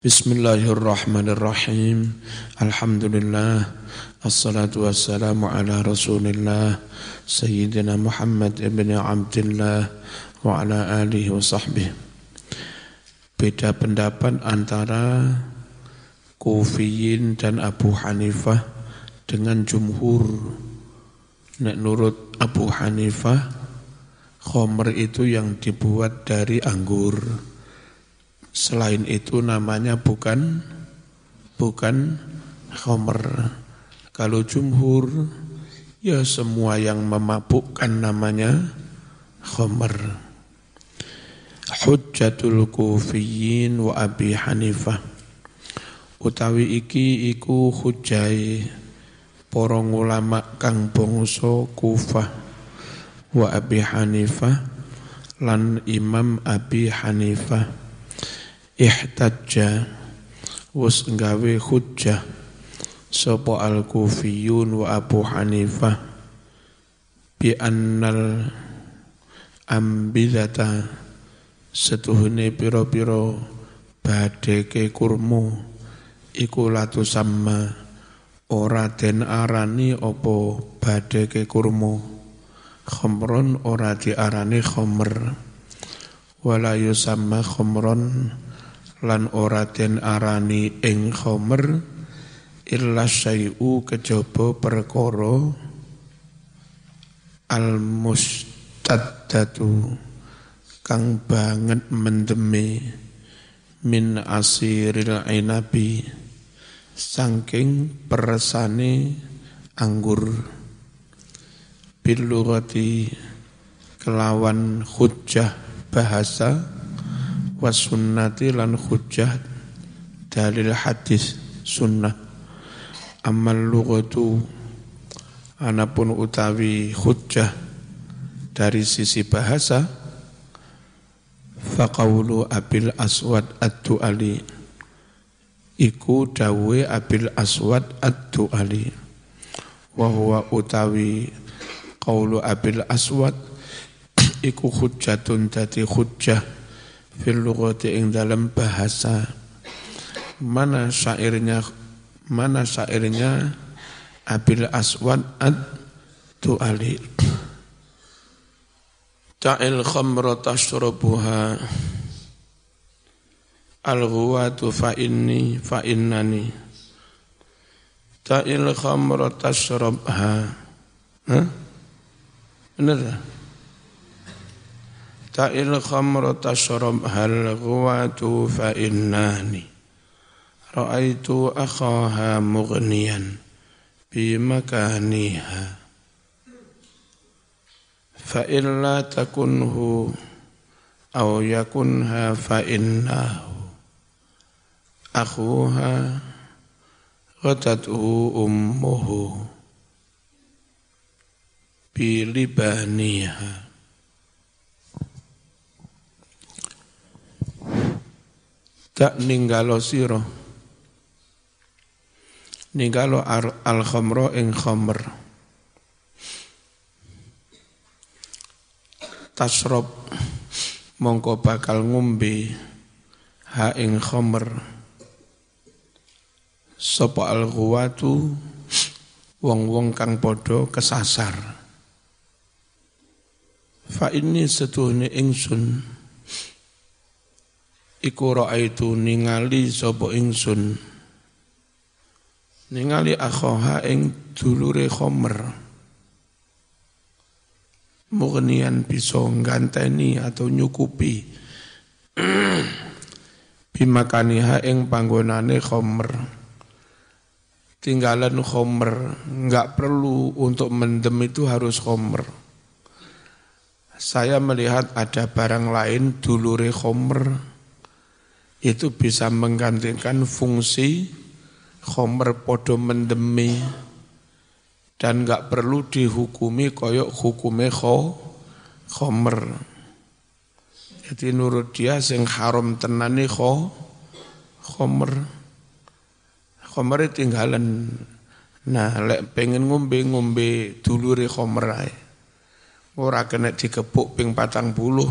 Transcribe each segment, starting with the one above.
Bismillahirrahmanirrahim. Alhamdulillah. Assalatu wassalamu ala Rasulillah Sayyidina Muhammad ibn Abdullah wa ala alihi wa sahbihi. Beda pendapat antara Kufiyin dan Abu Hanifah dengan jumhur. Nek nurut Abu Hanifah, khomer itu yang dibuat dari anggur Selain itu namanya bukan bukan khomer. Kalau jumhur ya semua yang memabukkan namanya khomer. Hujjatul kufiyin wa Abi Hanifah. Utawi iki iku hujai porong ulama kang bangsa Kufah wa Abi Hanifah lan Imam Abi Hanifah ihtajja. Wus nggawe hujjah. Sapa al-kufiyun wa Abu Hanifah bi annal ambidata. Setuhune pira-pira badheke kurmu. Iku latu sama ora den arani apa badheke kurmu. Khamron ora diarani khamr wala yusamma khamron lan ora den arani ing khomer illa syai'u kejaba perkara al mustaddatu kang banget mendeme min asiril inabi saking peresane anggur. Bilurati kelawan hujjah bahasa wasunnati lan hujjah dalil hadis sunnah. Amal lughatu anapun utawi hujjah dari sisi bahasa faqaulu abil aswad ad-du'ali. Iku dawe abil aswad ad-du'ali. Wa huwa utawi qaulu abil aswad iku hujjatun dadi hujjah fil lughati ing dalam bahasa. Mana syairnya mana syairnya? Abil Aswad ad tu'ali. Ta'il khamra tashrabuha. Al-ghuwatu fa inni fa innani. Ta'il khamra tashrabha Hah? Benar Ta'il khamra tashrab hal ghuwatu fa innani. Ra'aitu akhaha mughniyan bi makaniha. Fa illa takunhu aw yakunha fa innahu. Akhuha ghatathu ummuhu bi libaniha tak ninggalo siro. Ninggalo al khamro ing tasrob mongko bakal ngombe ha ing khamr. Sapa al ghuwatu wong-wong kang padha kesasar. Fa ini setuhne ingsun iku raaitu ningali sapa ingsun? Ningali akhoha ing dulure khomer. Mughnian bisa ganteni atau nyukupi. Bimakaniha ing panggonane khomer. Tinggalan khomer. Nggak perlu untuk mendem itu harus khomer. Saya melihat ada barang lain dulure khomer itu bisa menggantikan fungsi khomer podo mendemi dan nggak perlu dihukumi koyok hukume kho khomer. Jadi nurut dia sing haram tenani kho khomer. Khomer tinggalan. Nah, lek pengen ngombe ngombe dulure khomer ae. Ora kena dikepuk ping patang puluh.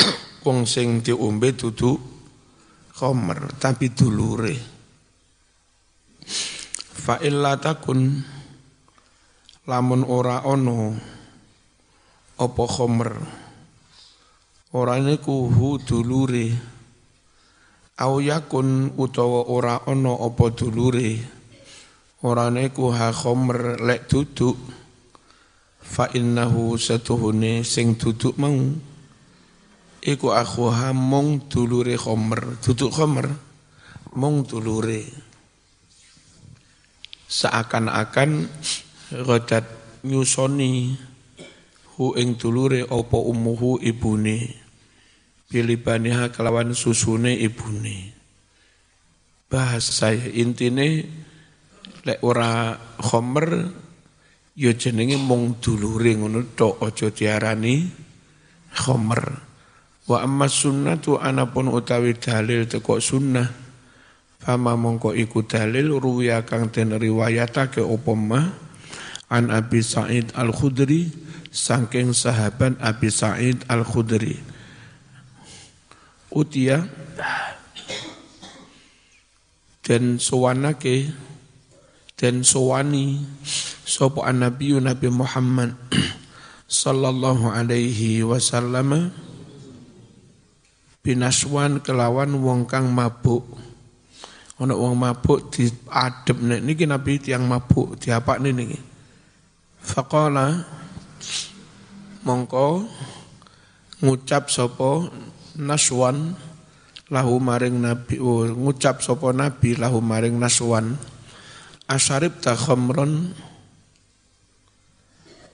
Wong sing diombe duduk khomer tapi dulure fa illa takun lamun ora ono apa khomer. Ora niku hu dulure au yakun utawa ora ono apa dulure ora niku ha khomer lek duduk. Fa innahu satuhune sing duduk mau iku akhuha mung dulure khomer. Duduk khomer mung dulure. Seakan-akan rodat nyusoni hu ing dulure apa umuhu ibune. Pilibaniha kelawan susune ibune. Bahas saya intine lek ora khomer ya jenenge mung dulure ngono tok aja diarani khomer Wa amma sunnatu anapun utawi dalil teko sunnah. Fama mongko iku dalil ruwiya kang den riwayatake apa an Abi Sa'id Al-Khudri saking sahabat Abi Sa'id Al-Khudri. Utia dan sowanake dan sowani sapa nabi Nabi Muhammad sallallahu alaihi wasallam binaswan kelawan wong kang mabuk. Ana wong mabuk diadep nek niki nabi tiang mabuk diapakne niki. Faqala mongko ngucap sapa naswan lahu maring nabi oh, ngucap sapa nabi lahu maring naswan. Asarib ta khamron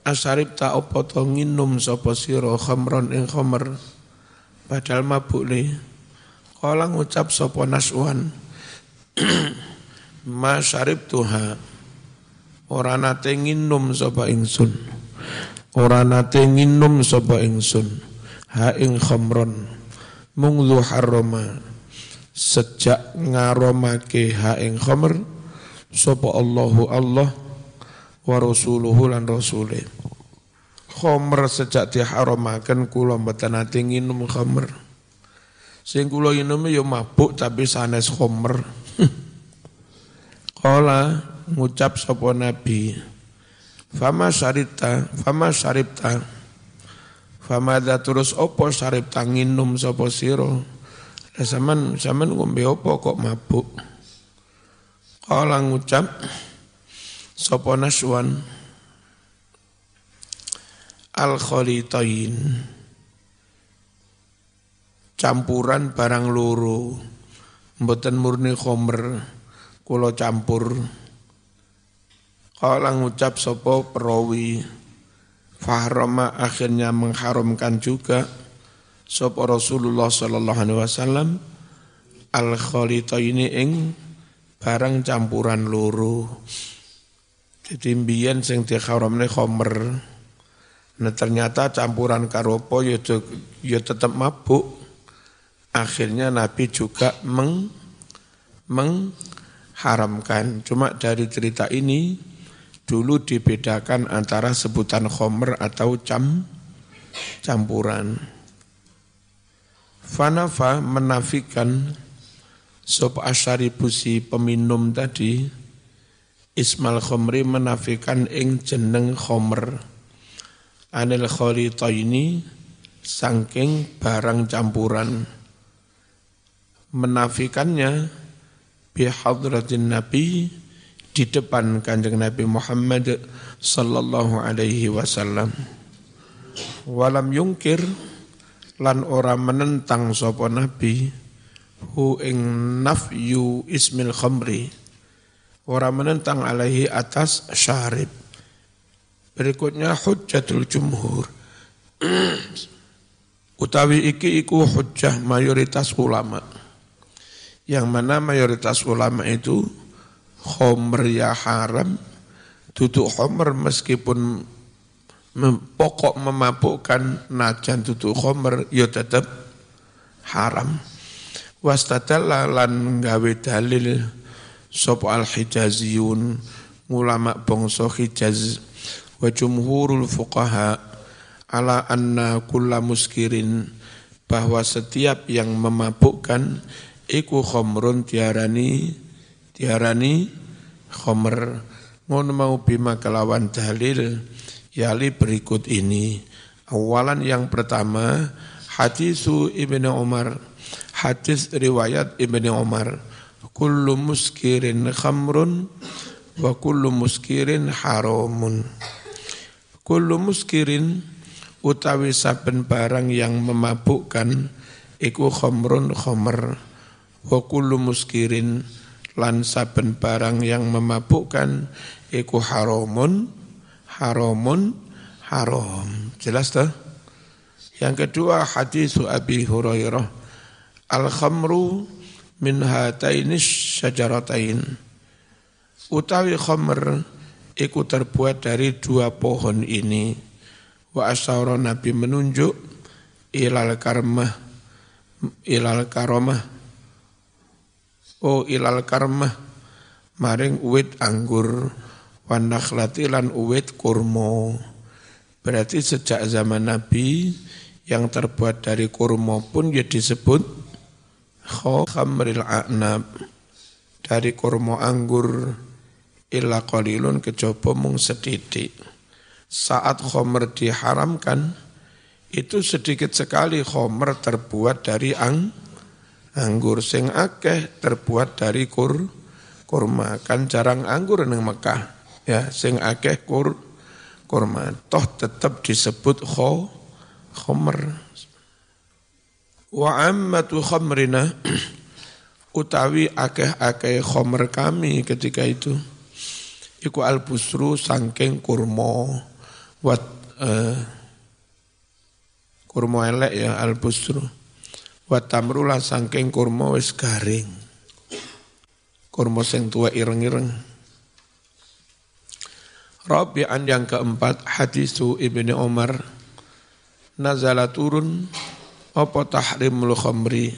asarib ta opo to nginum sapa sira khamron ing khamr Padahal mabuk nih. Kala ngucap sopo naswan. Ma syarib tuha. Ora nate nginum sapa ingsun. Ora nate nginum sapa ingsun. Ha ing khamron. Munglu harrama. Sejak ngaromake ha ing khamr. Sapa Allahu Allah. Wa rasuluhu lan rasulih khomer sejak diharamaken kula mboten nate nginum khomer. Sing kula inum ya mabuk tapi sanes khomer. Kala ngucap sapa nabi Fama syarita, fama syaripta Fama da terus opo syaripta nginum sapa sira Lah sampean sampean ngombe opo kok mabuk Kala ngucap sapa naswan al khalitain campuran barang loro mboten murni khomer kula campur. Kala ngucap sapa perawi fahrama akhirnya mengharamkan juga sapa Rasulullah sallallahu alaihi wasallam al ing barang campuran loro jadi mbiyen sing diharamne khomer Nah ternyata campuran karopo ya, ya tetap mabuk. Akhirnya Nabi juga meng, mengharamkan. Cuma dari cerita ini dulu dibedakan antara sebutan khomer atau cam, campuran. Fanafa menafikan sop busi peminum tadi, Ismail Khomri menafikan ing jeneng khomer anil khalitaini sangking barang campuran. Menafikannya bihadratin nabi di depan kanjeng Nabi Muhammad sallallahu alaihi wasallam. Walam yungkir lan ora menentang sapa nabi hu ing nafyu ismil khamri. Ora menentang alaihi atas syarib Berikutnya hujjatul jumhur. Utawi iki iku hujjah mayoritas ulama. Yang mana mayoritas ulama itu khomer ya haram, tutup khomer meskipun pokok memabukkan najan tutup khomer ya tetap haram. Wastadalla lan gawe dalil sop al hijaziyun ulama bangsa Hijaz wa jumhurul fuqaha ala anna kulla muskirin bahwa setiap yang memabukkan iku khomrun tiarani tiarani khomer ngono mau bima kelawan dalil yali berikut ini. Awalan yang pertama hadisu ibnu Umar. Hadis riwayat ibnu Umar. Kullu muskirin khamrun wa kullu muskirin haramun kullu muskirin utawi saben barang yang memabukkan iku khamrun khamr wa kullu muskirin lan saben barang yang memabukkan iku haramun haramun haram. Jelas tuh yang kedua hadis Abi Hurairah. Al khamru min hataini syajaratain. Utawi khamr iku terbuat dari dua pohon ini. Wa asyara nabi menunjuk ilal karmah ilal karomah. Oh ilal karmah maring uwit anggur. Wanakhlati lan uwit kurmo berarti sejak zaman nabi yang terbuat dari kurma pun ya disebut khamril a'nab. Dari kurma anggur illa qalilun kecoba mung sedidik. Saat khomer diharamkan, itu sedikit sekali khomer terbuat dari ang, anggur. Sing akeh terbuat dari kur kurma. Kan jarang anggur neng Mekah. Ya sing akeh kur kurma. Toh tetap disebut kho khomer. Wa ammatu khamrina utawi akeh-akeh khomer kami ketika itu. Iku al-busru sangking kurma wat uh, kurma elek ya al-busru. Wat tamru lah sangking kurma wis garing. Kurma sing tua ireng-ireng. Rabi'an yang keempat hadisu Ibnu Umar nazala turun apa tahrimul khamri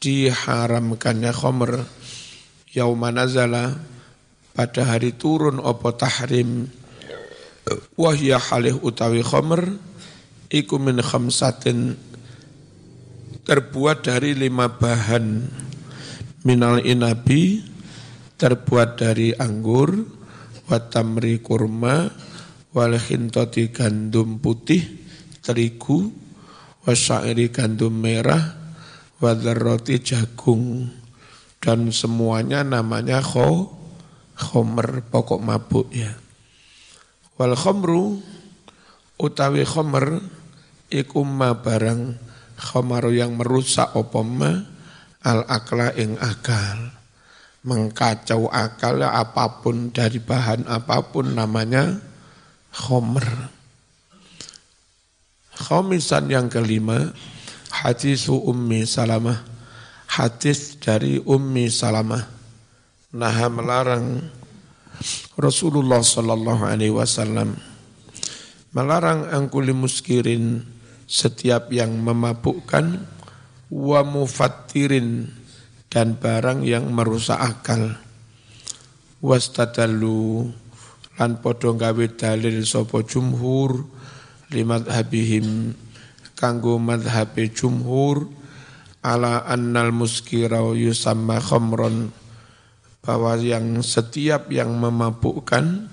diharamkannya khamr yauma nazala pada hari turun apa tahrim? Wahya halih utawi khamr iku min khamsatin terbuat dari lima bahan. Minal inabi terbuat dari anggur watamri kurma wal khintoti gandum putih terigu wasyairi gandum merah, wadarroti jagung, dan semuanya namanya kho, khomer, pokok mabuk ya. Wal khomru, utawi khomer, ikumma barang khomaru yang merusak opoma, al akla ing akal. Mengkacau akal apa pun dari bahan apa pun namanya khomer. Khomisan yang kelima, hadis Ummi Salamah. Hadis dari Ummi Salamah. Nah melarang Rasulullah Sallallahu Alaihi Wasallam melarang angkuli muskirin setiap yang memabukkan wa mufattirin dan barang yang merusak akal. Wastadallu lan podo gawe dalil sapa jumhur limadhabihim kanggo madhabe jumhur ala annal muskira yusamma khamron bahwa yang setiap yang memabukkan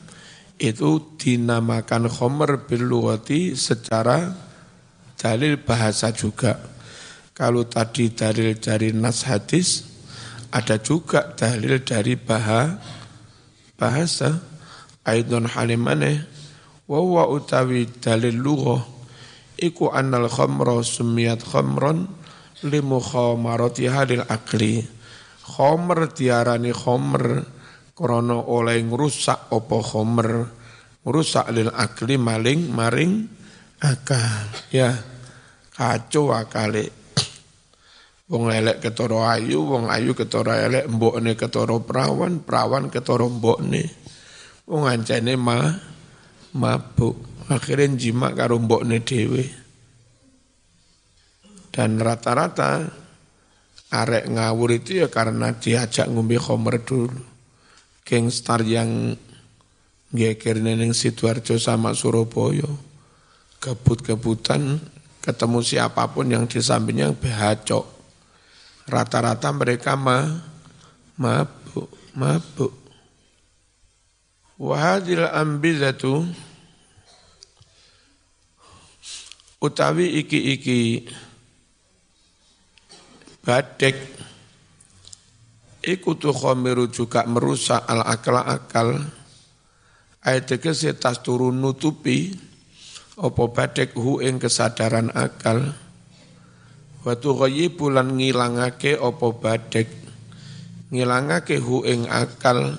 itu dinamakan khomer biluwati secara dalil bahasa juga. Kalau tadi dalil dari nas hadis, ada juga dalil dari bahasa bahasa. Aidon halimane wa utawi dalil lughah iku annal khamron limu khamarati halil akli khamr diarani khamr krana oleh ngrusak apa khamr ngrusak lil akli maling maring akal. Ya kacau akale. Wong elek ketara ayu wong ayu ketara elek mbokne ketara perawan perawan ketara mbokne. Wong ancene mah mabuk. Akhirnya jima karo mbokne dhewe. Dan rata-rata arek ngawur itu ya karena diajak ngombe khomer dulu. Gangstar yang geger neneng Sidoarjo sama Surabaya. Kebut-kebutan ketemu siapa pun yang di sampingnya behacok. Rata-rata mereka ma, mabuk, mabuk. Wahadil ambizatu utawi iki-iki badek iku tu khomiru juga merusak al akal. Akal ayat tegese tas turun nutupi. Opo badek hu ing kesadaran akal. Watu bulan ngilangake opo badek ngilangake hu ing akal.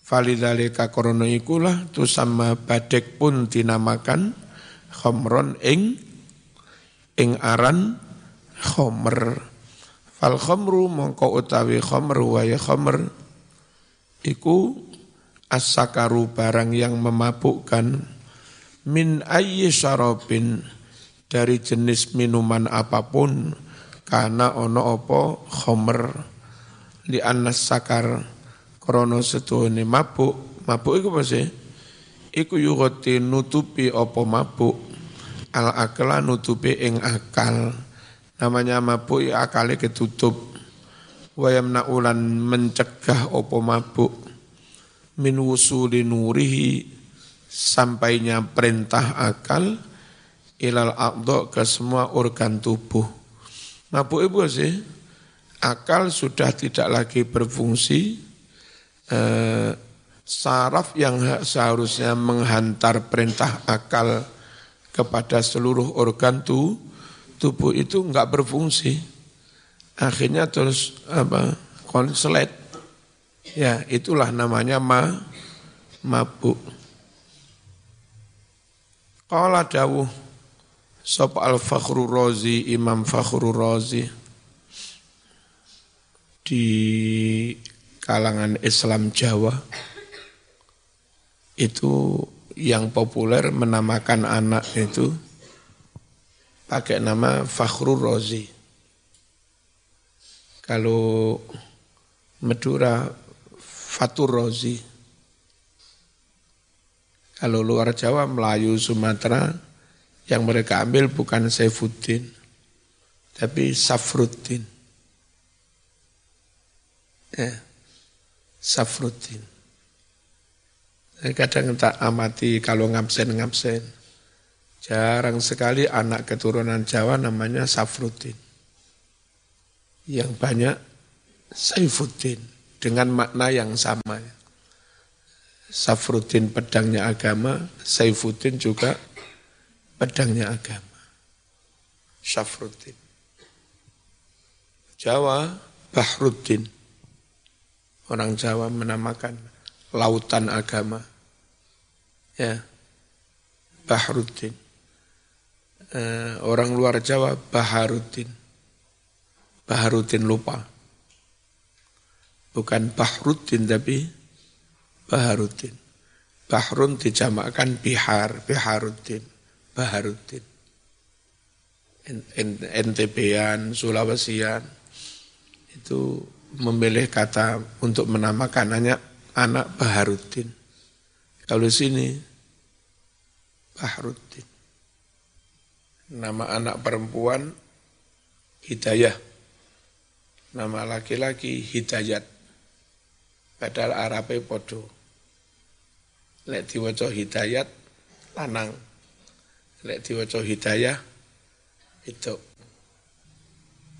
Falidhalika korona ikulah tu sama badek pun dinamakan khomron ing ing aran khomer. Fal khomru mongko utawi khomer waya khomer iku as-sakaru barang yang memabukkan min ayyi syarabin dari jenis minuman apa pun karena ono opo khomer li anas sakar Krono setuhune mabuk, mabuk iku apa sih? Iku yugoti nutupi opo mabuk, al akala nutupi ing akal. Namanya mabuk ya akale ketutup. Wayam ulan mencegah opo mabuk. Min wusuli nurihi sampainya perintah akal ilal akdo ke semua organ tubuh. Mabuk ibu sih, akal sudah tidak lagi berfungsi, eh, saraf yang seharusnya menghantar perintah akal kepada seluruh organ tu, tubuh itu enggak berfungsi. Akhirnya terus apa konslet. Ya, itulah namanya ma mabuk. Qala dawuh Sob al-Fakhru Razi, Imam Fakhru Razi di kalangan Islam Jawa itu yang populer menamakan anak itu pakai nama Fakhrul Rozi. Kalau Madura Fatur Rozi. Kalau luar Jawa, Melayu, Sumatera, yang mereka ambil bukan Saifuddin, tapi Safruddin. Ya. Safruddin. Kadang tak amati kalau ngabsen-ngabsen. Jarang sekali anak keturunan Jawa namanya Safruddin. Yang banyak Saifuddin dengan makna yang sama. Safruddin pedangnya agama, Saifuddin juga pedangnya agama. Safruddin. Jawa, Bahruddin. Orang Jawa menamakan lautan agama. Ya. Bahruddin. Eh, orang luar Jawa Baharuddin. Baharuddin lupa. Bukan Bahruddin tapi Baharuddin. Bahrun dijamakkan bihar, Biharuddin, Baharuddin. NTB-an, Sulawesian, itu memilih kata untuk menamakan anak anak Baharudin. Kalau sini Baharudin. Nama anak perempuan Hidayah. Nama laki-laki Hidayat. Padahal Arabe podo. Lek diwaca Hidayat lanang. Lek diwaca Hidayah itu.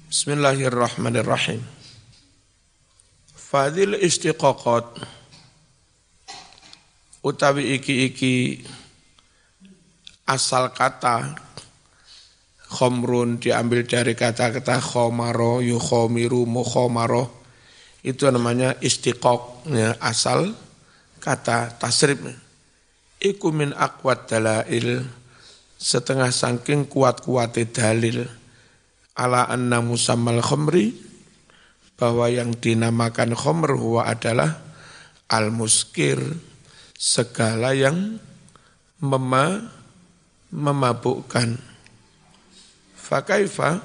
Bismillahirrahmanirrahim. Fadil istiqaqat utawi iki-iki asal kata khomrun diambil dari kata-kata khomaro, yukhomiru, mukhomaro. Itu namanya istiqok, ya, asal kata tasrib. Iku min akwat dalail, setengah sangking kuat-kuat dalil. Ala anna musammal khomri, bahwa yang dinamakan khomer huwa adalah al-muskir, segala yang mema, memabukkan. Fakaifa,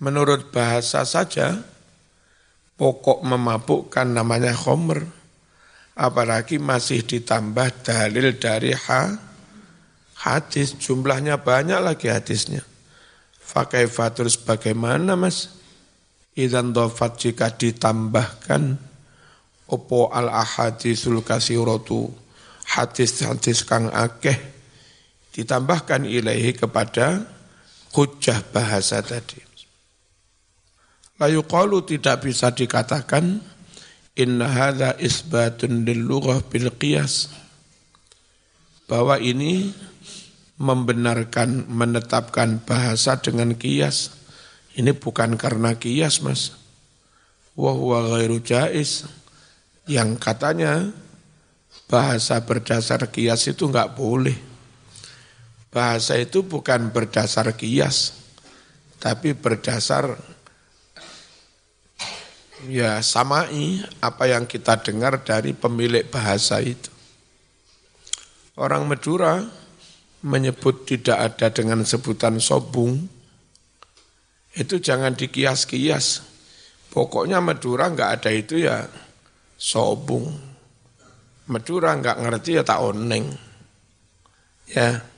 menurut bahasa saja, pokok memabukkan namanya khomer, apalagi masih ditambah dalil dari ha, hadis, jumlahnya banyak lagi hadisnya. Fakaifa terus bagaimana mas? idan dofat jika ditambahkan opo al ahadisul kasiratu hadis-hadis kang akeh ditambahkan ilahi kepada hujah bahasa tadi. Layu qalu tidak bisa dikatakan inna hadha isbatun lil bil qiyas bahwa ini membenarkan menetapkan bahasa dengan kias ini bukan karena kias mas. Wahuwa ghairu jais. Yang katanya bahasa berdasar kias itu enggak boleh. Bahasa itu bukan berdasar kias, tapi berdasar ya samai apa yang kita dengar dari pemilik bahasa itu. Orang Madura menyebut tidak ada dengan sebutan sobung, itu jangan dikias-kias. Pokoknya Madura enggak ada itu ya sobung. Madura enggak ngerti ya tak oneng. Ya.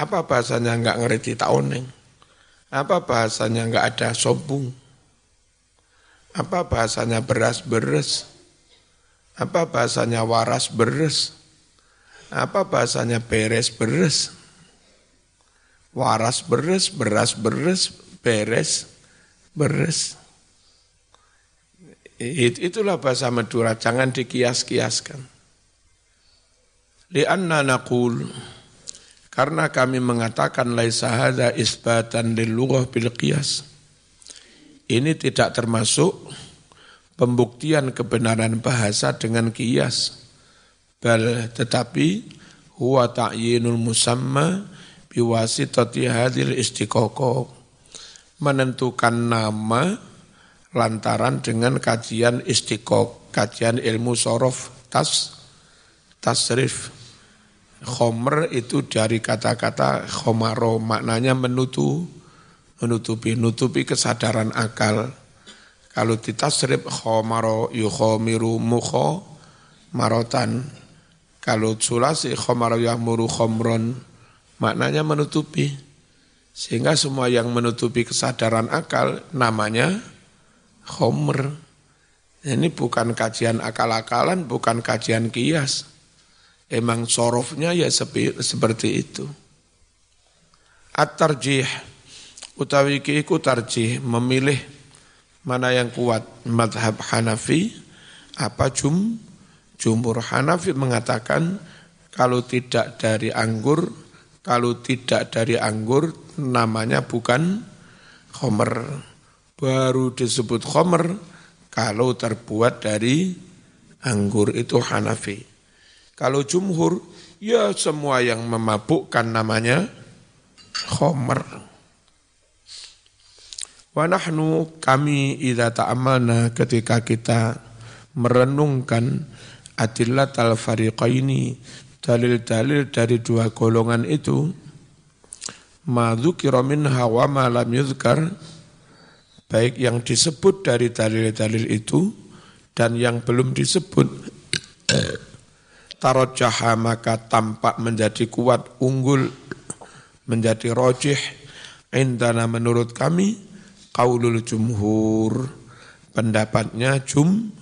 Apa bahasanya enggak ngerti tak oneng? Apa bahasanya enggak ada sobung? Apa bahasanya beras-beres? Apa bahasanya waras beres? Apa bahasanya beres beres? waras beres, beras beres, beres, beres. Itulah bahasa Madura, jangan dikias-kiaskan. Lianna naqul, karena kami mengatakan laisa hadha isbatan lil lughah bil qiyas. Ini tidak termasuk pembuktian kebenaran bahasa dengan kias. Bal tetapi huwa ta'yinul musamma biwasitati hadil istiqoqo menentukan nama lantaran dengan kajian istiqoq, kajian ilmu sorof, tas, tasrif. Khomer itu dari kata-kata khomaro, maknanya menutu, menutupi, nutupi kesadaran akal. Kalau ditasrif khomaro yukhomiru mukho marotan. Kalau sulasi khomaro yahmuru khomron maknanya menutupi. Sehingga semua yang menutupi kesadaran akal namanya khomer. Ini bukan kajian akal-akalan, bukan kajian kias. Emang sorofnya ya seperti itu. At-tarjih, utawi kiku tarjih, memilih mana yang kuat. Madhab Hanafi, apa jum? Jumhur Hanafi mengatakan kalau tidak dari anggur, kalau tidak dari anggur namanya bukan khomer. Baru disebut khomer kalau terbuat dari anggur itu Hanafi. Kalau jumhur, ya semua yang memabukkan namanya khomer. Wa nahnu kami idza ta'amalna ketika kita merenungkan adillat al-fariqaini dalil-dalil dari dua golongan itu madzukira minha wa ma lam yuzkar baik yang disebut dari dalil-dalil itu dan yang belum disebut tarojaha maka tampak menjadi kuat unggul menjadi rojih. Indana menurut kami kaulul jumhur. Pendapatnya jum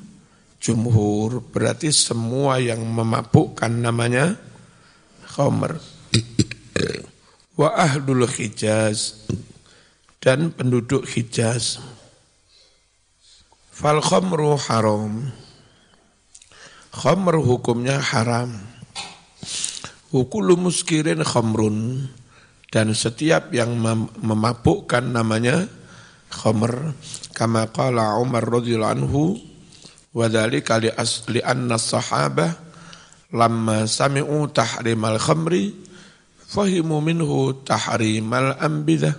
jumhur. Berarti semua yang memabukkan namanya khomer wa ahlul hijaz. Dan penduduk hijaz. Fal khomru haram khomer hukumnya haram hukulu muskirin khomrun dan setiap yang memabukkan namanya khomer kama qala Umar radhiyallahu anhu Wadali kali asli anna sahabah lamma sami'u tahrimal khamri fahimu minhu tahrimal ambidah.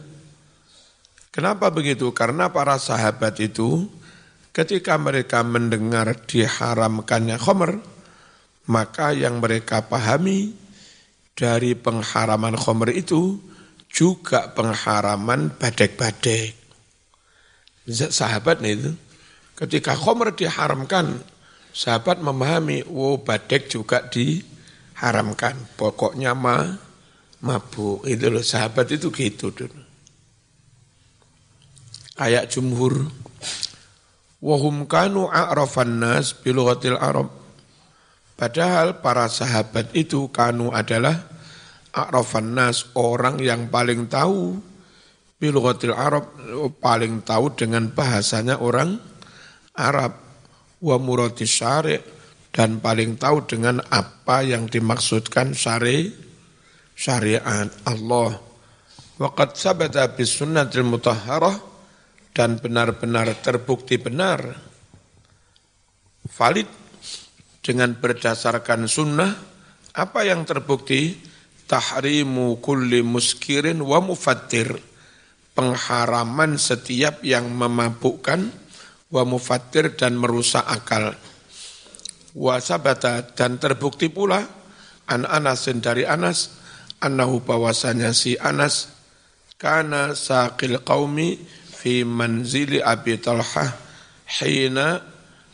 Kenapa begitu? Karena para sahabat itu ketika mereka mendengar diharamkannya khamr, maka yang mereka pahami dari pengharaman khamr itu juga pengharaman badek-badek. Sahabat itu Ketika khomer diharamkan, sahabat memahami, wow badek juga diharamkan. Pokoknya ma, mabuk. Itu loh, sahabat itu gitu dulu. kayak jumhur wahum kanu a'rafan nas arab. Padahal para sahabat itu kanu adalah a'rafan nas orang yang paling tahu bilughatil arab paling tahu dengan bahasanya orang Arab. Wa murati syari' dan paling tahu dengan apa yang dimaksudkan syari syariat Allah. Waqad sabata bis sunnatil mutahharah dan benar-benar terbukti benar valid dengan berdasarkan sunnah apa yang terbukti? Tahrimu kulli muskirin wa mufattir. Pengharaman setiap yang memabukkan wa mufattir dan merusak akal. Wa sabata dan terbukti pula an Anasin dari Anas annahu bahwasanya si Anas kana saqil qaumi fi manzili Abi Talha hina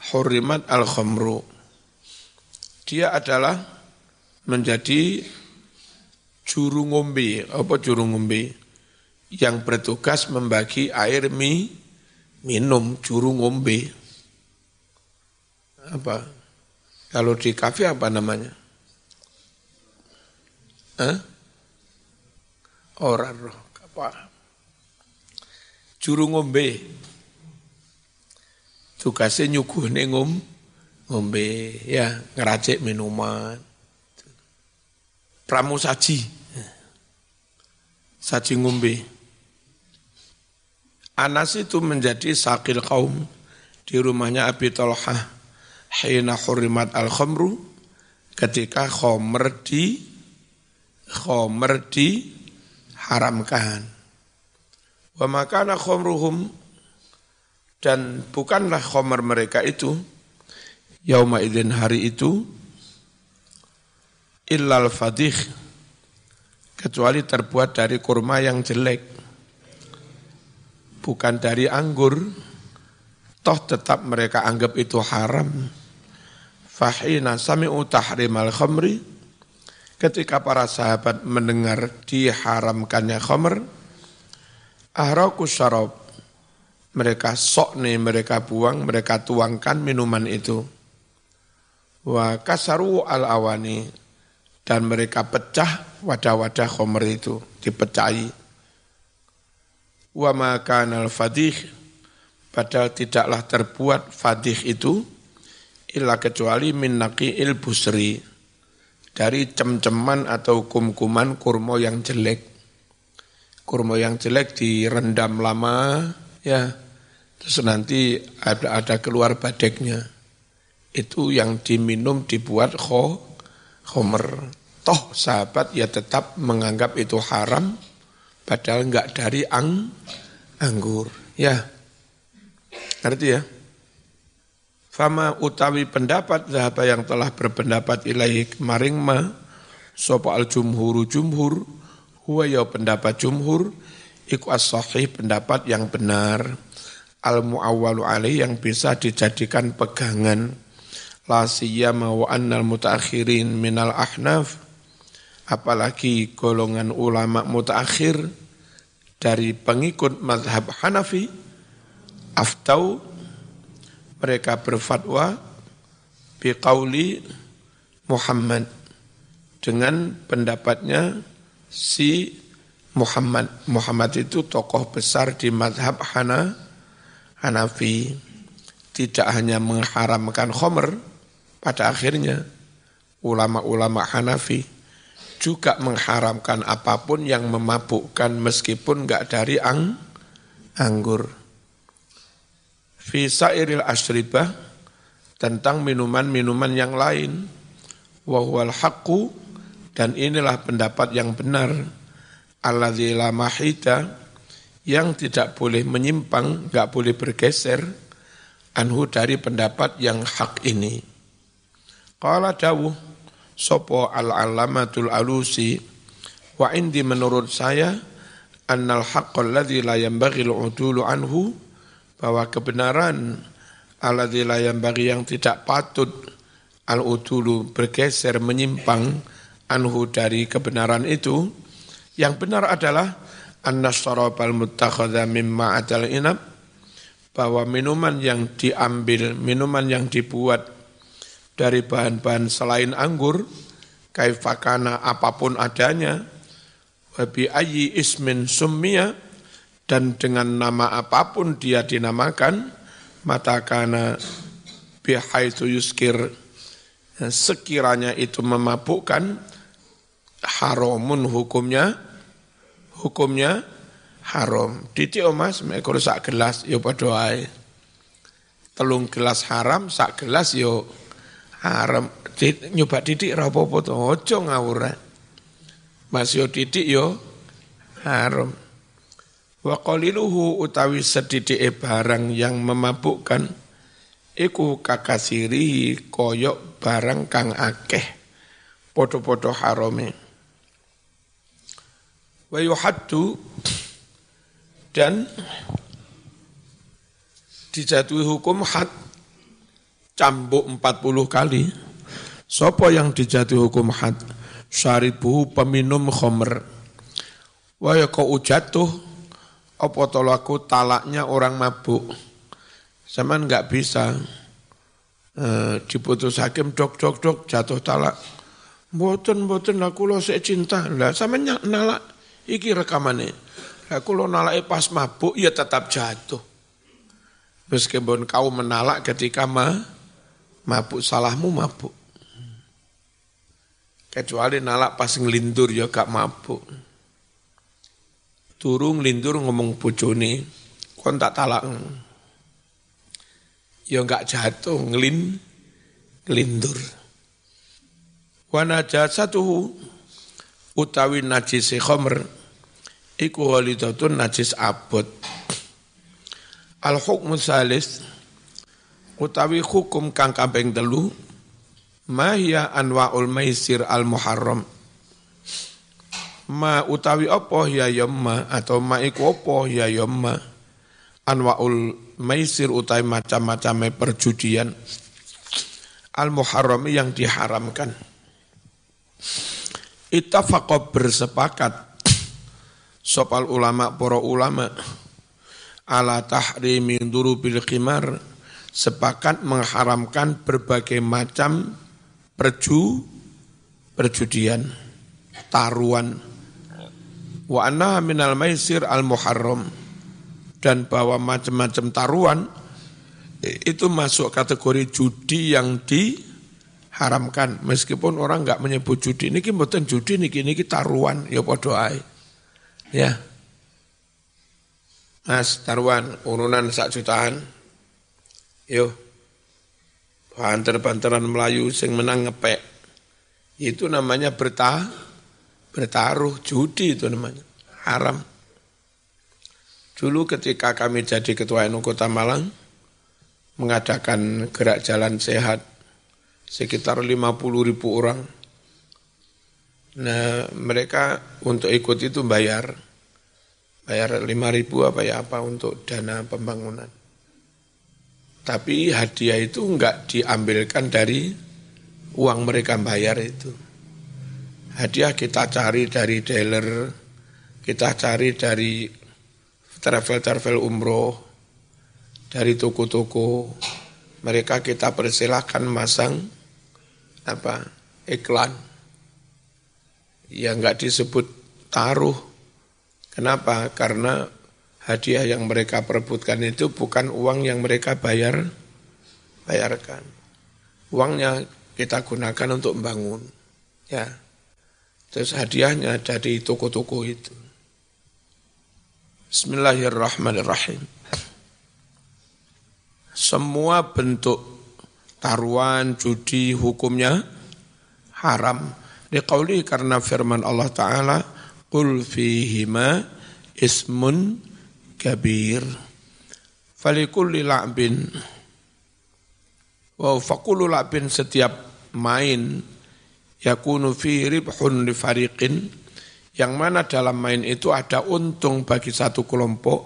hurimat al-khamru. Dia adalah menjadi juru ngombe, apa juru ngombe? Yang bertugas membagi air mi, minum, juru ngombe. Apa? Kalau di kafe apa namanya? Hah? Orang roh, apa? Juru ngombe. Tugasnya nyuguhne ngom, ngombe, ya ngeracik minuman. Pramu saji, saji ngombe. Anas itu menjadi sakil kaum di rumahnya Abi Talha. Hina hurimat al-khamru ketika khomer di khomer di haramkan. Wa makana khomruhum dan bukanlah khomer mereka itu yauma idzin hari itu illal fadih kecuali terbuat dari kurma yang jelek bukan dari anggur toh tetap mereka anggap itu haram. Fahina sami'u tahrimal khamri ketika para sahabat mendengar diharamkannya khamr ahraku syarab. Mereka sok nih, mereka buang, mereka tuangkan minuman itu. Wa kasaru al awani dan mereka pecah wadah-wadah khomer itu, dipecahi. Wa maka al fadih padahal tidaklah terbuat fadih itu illa kecuali min il busri dari cem-ceman atau kum-kuman kurma yang jelek kurma yang jelek direndam lama ya. Terus nanti ada ada keluar badeknya. Itu yang diminum dibuat kho khomer. Toh sahabat ya tetap menganggap itu haram padahal enggak dari ang anggur. Ya. Ngerti ya? Fama utawi pendapat zahaba yang telah berpendapat ilahi maring ma sopa al jumhuru jumhur Huwa ya pendapat jumhur iku as-sahih pendapat yang benar. Al muawwalu alaih yang bisa dijadikan pegangan. La siyama wa annal mutaakhirin minal ahnaf. Apalagi golongan ulama mutaakhir dari pengikut mazhab Hanafi aftau mereka berfatwa biqauli Muhammad. Dengan pendapatnya si Muhammad. Muhammad itu tokoh besar di madhab Hana, Hanafi. Tidak hanya mengharamkan khomer, pada akhirnya ulama-ulama Hanafi juga mengharamkan apa pun yang memabukkan meskipun enggak dari ang, anggur. Fi sairil asribah tentang minuman-minuman yang lain. Wahwal haqqu dan inilah pendapat yang benar. Alladzi la mahita yang tidak boleh menyimpang, nggak boleh bergeser anhu dari pendapat yang hak ini. Qala dawuh sopo al-alamatul alusi wa indi menurut saya annal haqqal ladzi la yanbaghi al-udulu anhu bahwa kebenaran alladzi la yanbaghi yang tidak patut al-udulu bergeser menyimpang anhu dari kebenaran itu yang benar adalah anna syarabal muttakhadha mimma adal inab bahwa minuman yang diambil, minuman yang dibuat dari bahan-bahan selain anggur, kaifakana apa pun adanya, wabi ayi ismin summiya, dan dengan nama apa pun dia dinamakan, matakana bihaitu yuskir, sekiranya itu memabukkan, haramun hukumnya, hukumnya haram. Didik oh mas, kalau sak gelas yo padha ae. Telung gelas haram, sak gelas yo haram. Nyoba didik ra apa-apa to, aja ngawur. Mas yo didik yo haram. Wa qaliluhu utawi sedithike barang yang memabukkan iku kakasiri koyok barang kang akeh podo-podo harome. Wa yuhaddu dan dijatuhi hukum had cambuk 40 kali. Sopo yang dijatuhi hukum had? Syaribu peminum khomer. Waya kau jatuh, apa tolaku talaknya orang mabuk. Sama nggak bisa eh, diputus hakim dok dok dok jatuh talak. Boten boten aku lo saya cinta lah sama nalak iki rekamannya Aku lo nalak pas mabuk ya tetap jatuh. Meskipun kau menalak ketika ma, mabuk, salahmu mabuk. Kecuali nalak pas ngelindur ya gak mabuk. Turung lindur ngomong bojone, kon tak talak. Ya gak jatuh, ngelin, ngelindur. Wana satu utawi najisi khomer, iku walidatun najis abot. Al hukmu salis utawi hukum kang kaping telu mahya anwaul maisir al muharram. Ma utawi apa ya yamma atau ma iku apa ya yamma anwaul maisir utawi macam-macam perjudian al muharram yang diharamkan ittafaqo bersepakat. Sopal ulama para ulama ala tahrimi bil khimar sepakat mengharamkan berbagai macam perju perjudian taruhan. Wa anna minal maisir al muharram dan bahwa macam-macam taruhan itu masuk kategori judi yang diharamkan meskipun orang nggak menyebut judi ini mboten judi niki niki taruhan ya padha ae Ya. Mas taruhan urunan sak jutaan. Yo. Banter-banteran Melayu sing menang ngepek. Itu namanya bertah, bertaruh judi itu namanya. Haram. Dulu ketika kami jadi ketua NU Kota Malang, mengadakan gerak jalan sehat sekitar 50 ribu orang Nah mereka untuk ikut itu bayar, bayar lima ribu apa ya apa untuk dana pembangunan. Tapi hadiah itu enggak diambilkan dari uang mereka bayar itu. Hadiah kita cari dari dealer, kita cari dari travel-travel umroh, dari toko-toko. Mereka kita persilahkan masang apa iklan ya nggak disebut taruh. Kenapa? Karena hadiah yang mereka perebutkan itu bukan uang yang mereka bayar, bayarkan. Uangnya kita gunakan untuk membangun. Ya. Terus hadiahnya dari toko-toko itu. Bismillahirrahmanirrahim. Semua bentuk taruhan, judi, hukumnya haram Liqauli karena firman Allah Ta'ala, Qul fihima ismun kabir. Falikulli la'bin. Wa fakulu la'bin setiap main yakunu fi ribhun li fariqin yang mana dalam main itu ada untung bagi satu kelompok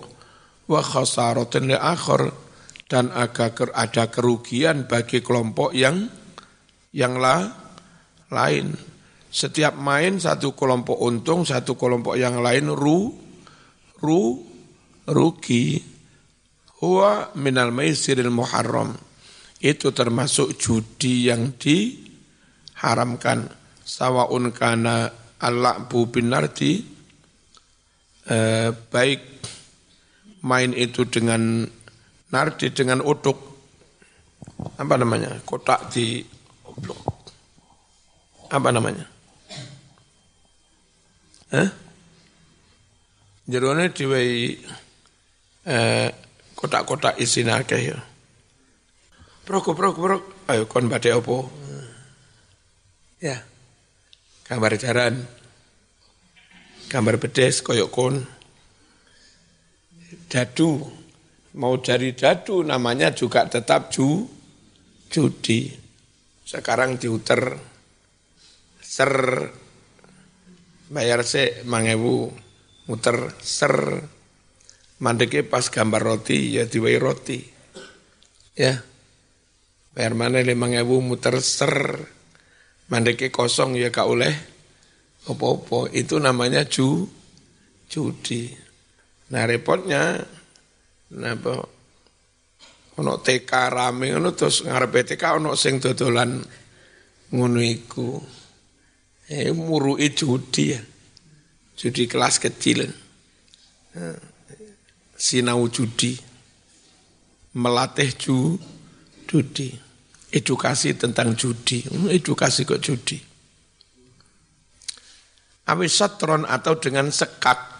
wa khasaratin li akhar dan agak ada kerugian bagi kelompok yang yang la, lain setiap main satu kelompok untung, satu kelompok yang lain ru, ru, rugi. huwa minal maisiril muharram. Itu termasuk judi yang diharamkan. Sawaun kana al-la'bu binardi, eh, baik main itu dengan nardi, dengan utuk, apa namanya, kotak di oblok. Apa namanya? Eh? Jerone diwehi eh, kotak-kotak isine akeh ya. Prok prok prok, ayo kon badhe opo? Ya. Gambar jaran. Gambar bedes koyok kon. Dadu. Mau cari dadu namanya juga tetap ju judi. Sekarang diuter ser bayar se mangewu muter ser mandeke pas gambar roti ya diwai roti. Ya. Bayar mana lima ewu muter ser. Mandeke kosong ya kak oleh opo-opo. Itu namanya ju, judi. Nah repotnya, napa ono TK rame ono terus ngarepe TK ono sing dodolan ngono iku. Eh murui judi ya. Judi kelas kecil. Nah sinau judi, melatih ju, judi, edukasi tentang judi, hmm, edukasi kok judi. Awis satron atau dengan sekat.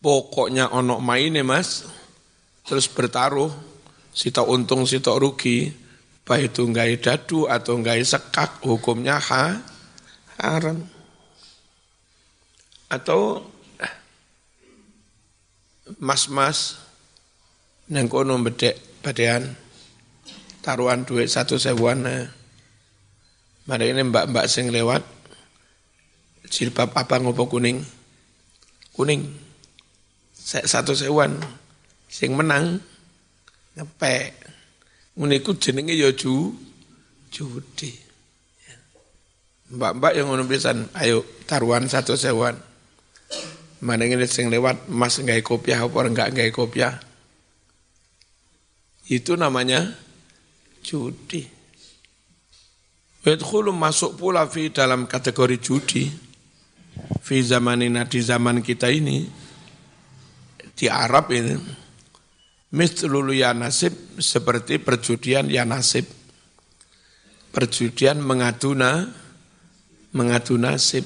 Pokoknya onok main mas, terus bertaruh, sita untung sita rugi, baik itu nggak dadu atau nggak sekat, hukumnya ha, haram. Atau mas-mas neng kono bedek badean. Taruhan duit satu sewuan nah. Mari ini mbak-mbak sing lewat. Jilbab apa ngopo kuning? Kuning satu sewuan sing menang ngepek uniku jenenge ya ju judi mbak-mbak yang ngono pisan ayo taruhan satu sewuan Mana ini sing lewat mas nggak kopiah apa enggak nggak kopiah. Itu namanya judi. Yadkhulu masuk pula fi dalam kategori judi. Fi zamanina di zaman kita ini di Arab ini mislul ya nasib seperti perjudian ya nasib. Perjudian mengaduna mengadu nasib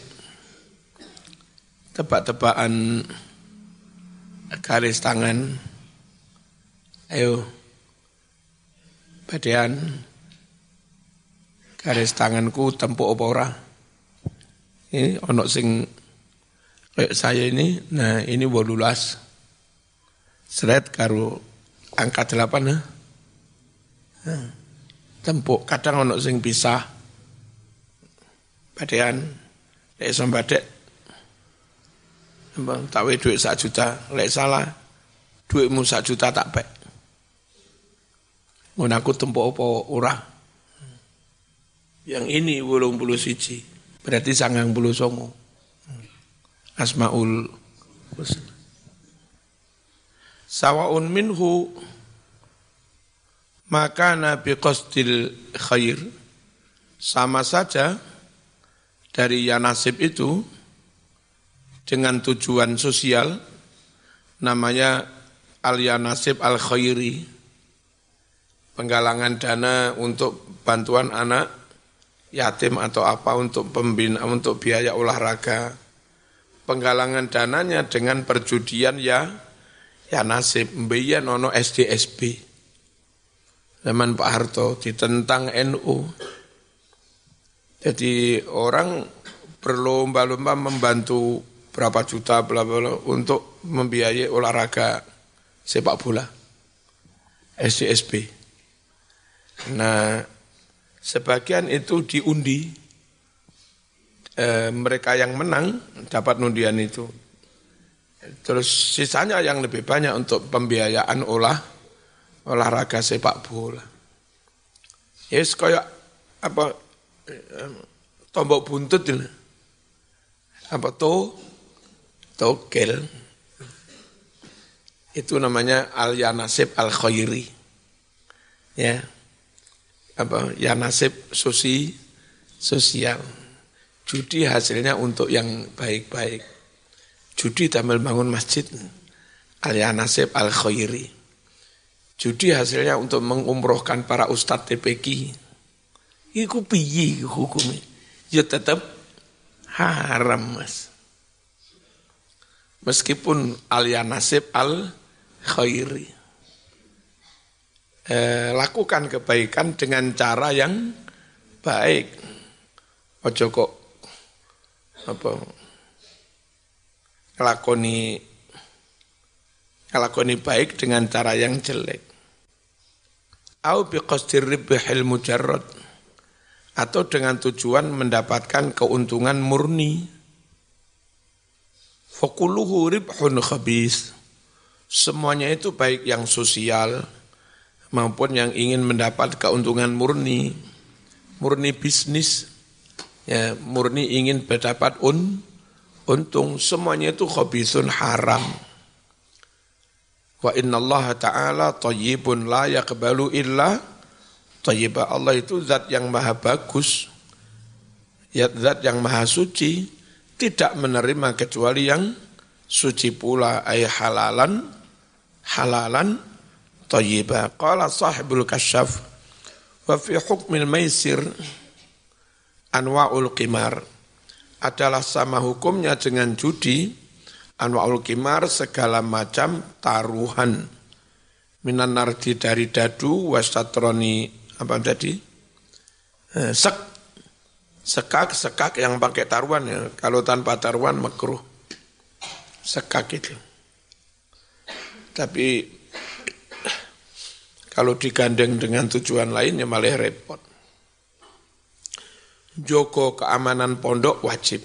tebak-tebakan garis tangan. Ayo, badean garis tanganku tempuk apa ora? Ini ono sing kayak saya ini, nah ini bolulas. Seret karo angka delapan, nah, tempuk. Kadang ono sing pisah. Badean, lek badek tahu duit sak juta, lek salah duitmu sak juta tak baik. Mun aku tempo apa ora? Yang ini wolong puluh siji, berarti sangang puluh songo. Asmaul husna. Sawaun minhu maka nabi qasdil khair sama saja dari ya nasib itu dengan tujuan sosial namanya al nasib al-khairi penggalangan dana untuk bantuan anak yatim atau apa untuk pembina untuk biaya olahraga. Penggalangan dananya dengan perjudian ya ya nasib mbiyen ono SDSB zaman Pak Harto ditentang NU jadi orang berlomba-lomba membantu berapa juta bla bla untuk membiayai olahraga sepak bola SCSB. Nah, sebagian itu diundi e, mereka yang menang dapat undian itu. Terus sisanya yang lebih banyak untuk pembiayaan olah olahraga sepak bola. Yes, kayak apa tombok buntut ini. Apa tuh togel. Itu namanya al yanasib al khairi. Ya. Apa? Yanasib sosi sosial. Judi hasilnya untuk yang baik-baik. Judi tamil bangun masjid. Al yanasib al khairi. Judi hasilnya untuk mengumrohkan para ustadz TPQ. Iku piye hukumnya? Ya tetap haram mas. Meskipun al nasib al khairi. Eh, lakukan kebaikan dengan cara yang baik. Ojo kok apa ngelakoni ngelakoni baik dengan cara yang jelek. Au biqasdir ribhil mujarrad atau dengan tujuan mendapatkan keuntungan murni. Fakuluhu ribhun khabis. Semuanya itu baik yang sosial maupun yang ingin mendapat keuntungan murni. Murni bisnis, ya, murni ingin mendapat un, untung. Semuanya itu khabisun haram. Wa inna Allah ta'ala tayyibun la yakbalu illa Tayyibah Allah itu zat yang maha bagus, ya zat yang maha suci, tidak menerima kecuali yang suci pula, ay halalan, halalan, tayyibah. Qala sahibul kasyaf, wa fi hukmil maisir, anwa'ul qimar, adalah sama hukumnya dengan judi, anwa'ul qimar segala macam taruhan, minan nardi dari dadu, wasatroni apa tadi? Eh, sek. Sekak sekak yang pakai taruhan ya. Kalau tanpa taruhan makruh. Sekak itu. Tapi kalau digandeng dengan tujuan lain ya malah repot Joko keamanan pondok wajib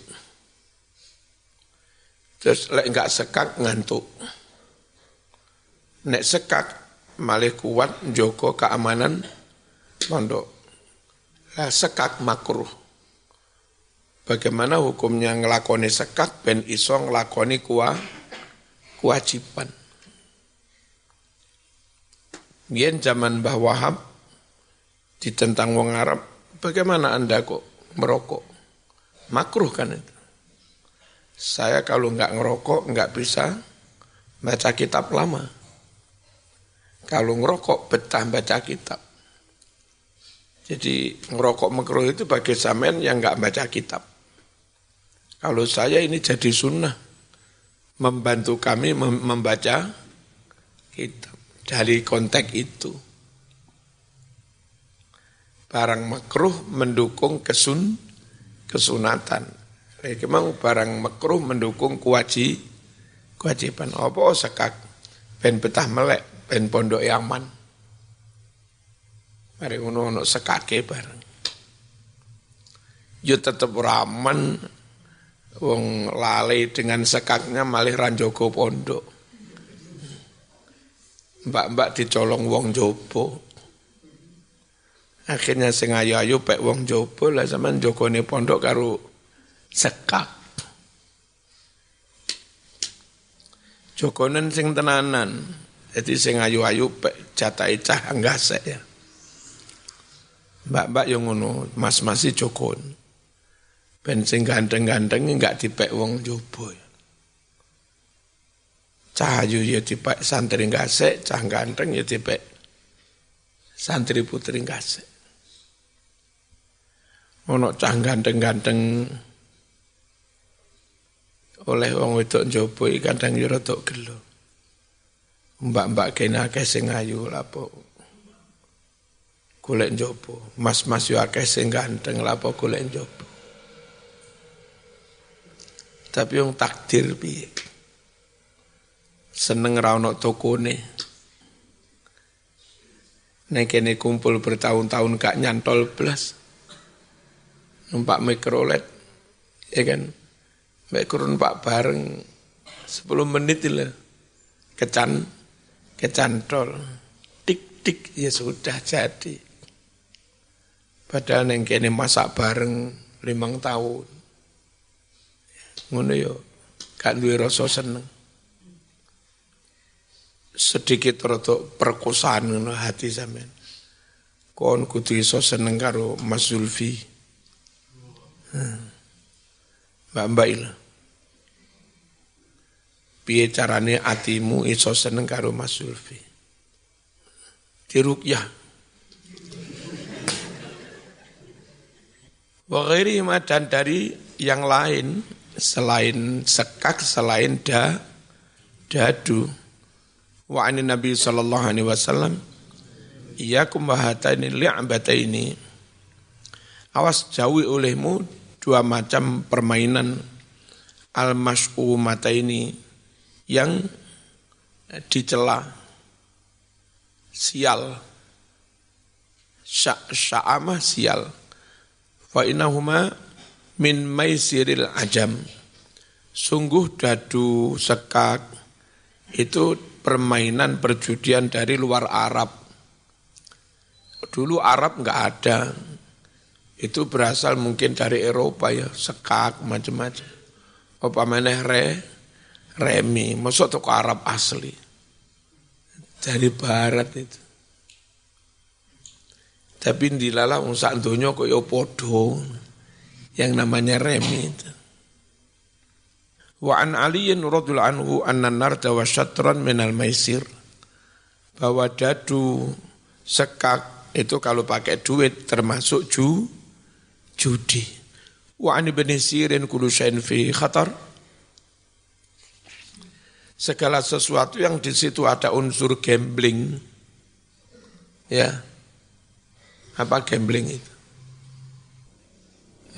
terus lek enggak sekak ngantuk nek sekak malah kuat joko keamanan pondok. Lah sekak makruh. Bagaimana hukumnya ngelakoni sekak ben iso ngelakoni kuah kewajiban. Gian zaman Mbah Wahab ditentang wong Arab, bagaimana Anda kok merokok? Makruh kan itu. Saya kalau nggak ngerokok nggak bisa baca kitab lama. Kalau ngerokok betah baca kitab. Jadi ngerokok makruh itu bagi samen yang nggak baca kitab. Kalau saya ini jadi sunnah membantu kami membaca kitab dari konteks itu. Barang makruh mendukung kesun kesunatan. Memang barang makruh mendukung kewaji kewajiban. Apa sekak ben betah melek ben pondok yaman. Mari ngono ono sekake bareng. Yo tetep ramen wong lali dengan sekaknya malih ranjogo pondok. Mbak-mbak dicolong wong jopo. Akhirnya sing ayu-ayu pek wong jopo lah zaman jogone pondok karo sekak. Jokonen sing tenanan. Jadi sing ayu-ayu pek jatai cah anggase ya. Mbak-mbak yang ngono, mas-mas si jokon. Ben sing ganteng-ganteng enggak dipek wong jobo. Cahayu ya dipek santri ngasek, cah ganteng ya dipek santri putri ngasek. Ono cah ganteng-ganteng oleh wong wedok jobo kadang yo rada gelo. Mbak-mbak kene akeh sing ayu lapo golek njobo. Mas-mas yo akeh sing ganteng lapo golek njobo. Tapi yang takdir piye? Seneng ra ono tokone. Nek kene kumpul bertahun-tahun gak nyantol blas. Numpak mikrolet, ya kan? Mek pak bareng 10 menit lah. Kecan, kecantol. Tik-tik ya sudah jadi. Padahal neng kene masak bareng limang tahun. Ngono yo, gak duwe rasa seneng. sedikit rotok perkosaan hati sampean. Kon kudu iso seneng karo Mas Zulfi. Hmm. Mbak Mbak Ila. Piye carane atimu iso seneng karo Mas Zulfi? Dirukyah. Wa dan dari yang lain selain sekak, selain da, dadu. Wa anin Nabi sallallahu alaihi wasallam Iyakum wahataini ini Awas jauhi olehmu dua macam permainan al mata ini yang dicela sial. Sya'amah sial. Fa innahuma min maisiril ajam. Sungguh dadu sekak itu permainan perjudian dari luar Arab. Dulu Arab nggak ada. Itu berasal mungkin dari Eropa ya, sekak macam-macam. Apa meneh re, remi, masuk toko Arab asli. Dari barat itu. Tapi dilala wong sak kok ya padha yang namanya remi itu. Wa an Ali radhiyallahu anhu anna narda wa syatran minal maisir bahwa dadu sekak itu kalau pakai duit termasuk ju judi. Wa ani bin Sirin kullu fi khatar. Segala sesuatu yang di situ ada unsur gambling. Ya. Apa gambling itu?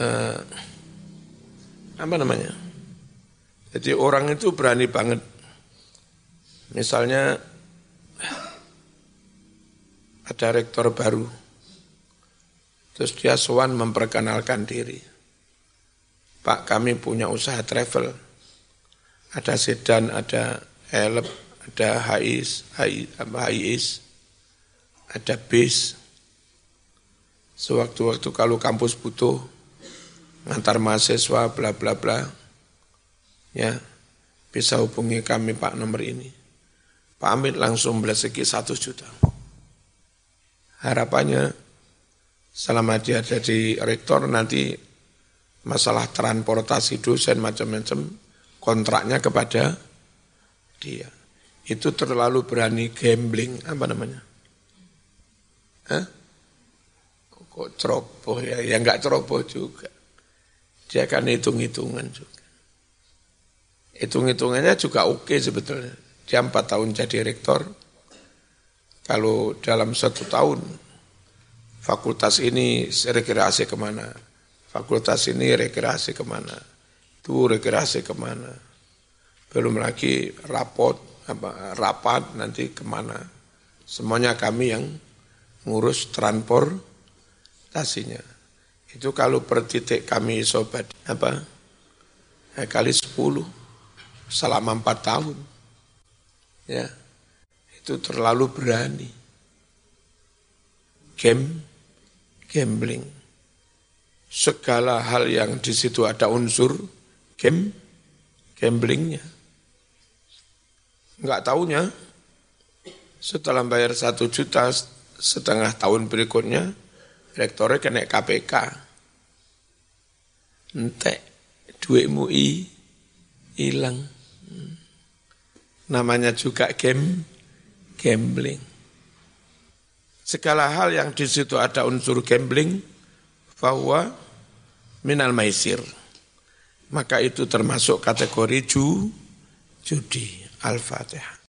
Uh, apa namanya? Jadi orang itu berani banget. Misalnya ada rektor baru. Terus dia sowan memperkenalkan diri. Pak kami punya usaha travel. Ada sedan, ada elep, ada hais, hais, ada bis. Sewaktu-waktu kalau kampus butuh ngantar mahasiswa bla bla bla ya bisa hubungi kami Pak nomor ini. Pak Amit langsung segi satu juta harapannya selama dia jadi rektor nanti masalah transportasi dosen macam-macam kontraknya kepada dia. Itu terlalu berani gambling, apa namanya? Hah? Kok ceroboh ya? Ya enggak ceroboh juga. Dia kan hitung-hitungan juga. Hitung-hitungannya juga oke sebetulnya. Dia empat tahun jadi rektor, kalau dalam satu tahun fakultas ini rekreasi ke mana, fakultas ini rekreasi ke mana, itu rekreasi ke mana, belum lagi rapot apa, rapat nanti ke mana, semuanya kami yang ngurus transportasinya. Itu kalau per titik kami sobat apa ya, kali sepuluh selama empat tahun. Ya, itu terlalu berani. Game, gambling. Segala hal yang di situ ada unsur game, gamblingnya. Enggak tahunya, setelah bayar satu juta setengah tahun berikutnya, rektornya kena KPK. Entek, duitmu i, hilang. Namanya juga game, gambling. Segala hal yang di situ ada unsur gambling, bahwa minal maisir. Maka itu termasuk kategori ju, judi. Al-Fatihah.